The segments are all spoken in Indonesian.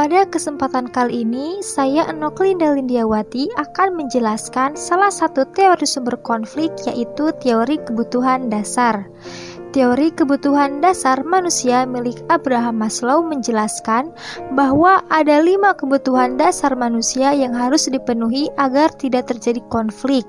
Pada kesempatan kali ini, saya Enoklinda Lindiawati akan menjelaskan salah satu teori sumber konflik yaitu teori kebutuhan dasar. Teori kebutuhan dasar manusia milik Abraham Maslow menjelaskan bahwa ada lima kebutuhan dasar manusia yang harus dipenuhi agar tidak terjadi konflik.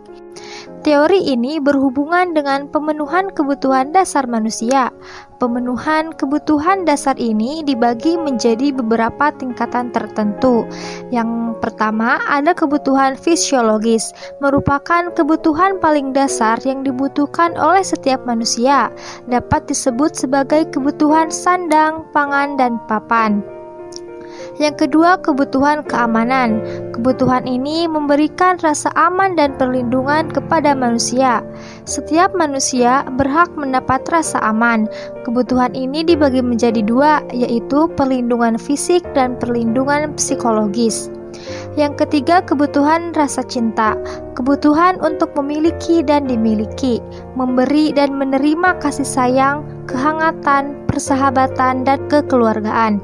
Teori ini berhubungan dengan pemenuhan kebutuhan dasar manusia. Pemenuhan kebutuhan dasar ini dibagi menjadi beberapa tingkatan tertentu. Yang pertama, ada kebutuhan fisiologis, merupakan kebutuhan paling dasar yang dibutuhkan oleh setiap manusia. Dapat disebut sebagai kebutuhan sandang, pangan, dan papan. Yang kedua, kebutuhan keamanan. Kebutuhan ini memberikan rasa aman dan perlindungan kepada manusia. Setiap manusia berhak mendapat rasa aman. Kebutuhan ini dibagi menjadi dua, yaitu perlindungan fisik dan perlindungan psikologis. Yang ketiga, kebutuhan rasa cinta, kebutuhan untuk memiliki dan dimiliki, memberi dan menerima kasih sayang, kehangatan, persahabatan, dan kekeluargaan.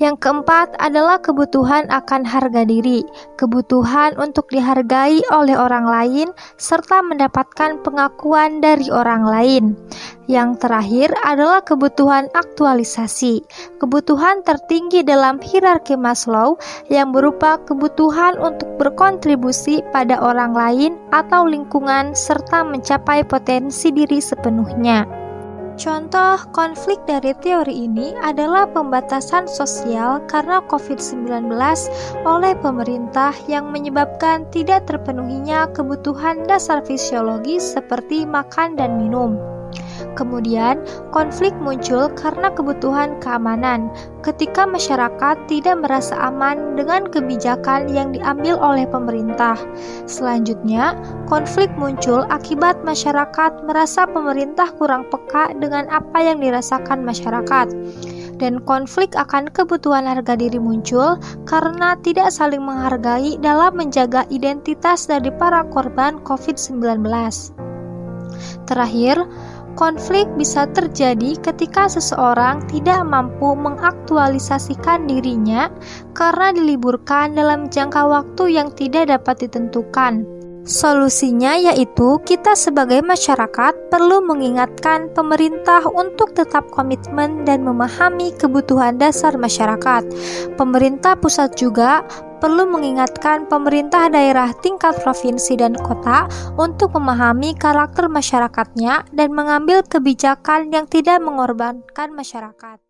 Yang keempat adalah kebutuhan akan harga diri, kebutuhan untuk dihargai oleh orang lain, serta mendapatkan pengakuan dari orang lain. Yang terakhir adalah kebutuhan aktualisasi, kebutuhan tertinggi dalam hierarki Maslow yang berupa kebutuhan untuk berkontribusi pada orang lain atau lingkungan, serta mencapai potensi diri sepenuhnya. Contoh konflik dari teori ini adalah pembatasan sosial karena COVID-19 oleh pemerintah yang menyebabkan tidak terpenuhinya kebutuhan dasar fisiologis seperti makan dan minum. Kemudian, konflik muncul karena kebutuhan keamanan. Ketika masyarakat tidak merasa aman dengan kebijakan yang diambil oleh pemerintah, selanjutnya konflik muncul akibat masyarakat merasa pemerintah kurang peka dengan apa yang dirasakan masyarakat dan konflik akan kebutuhan harga diri muncul karena tidak saling menghargai dalam menjaga identitas dari para korban COVID-19. Terakhir, Konflik bisa terjadi ketika seseorang tidak mampu mengaktualisasikan dirinya karena diliburkan dalam jangka waktu yang tidak dapat ditentukan. Solusinya yaitu kita sebagai masyarakat perlu mengingatkan pemerintah untuk tetap komitmen dan memahami kebutuhan dasar masyarakat. Pemerintah pusat juga perlu mengingatkan pemerintah daerah tingkat provinsi dan kota untuk memahami karakter masyarakatnya dan mengambil kebijakan yang tidak mengorbankan masyarakat.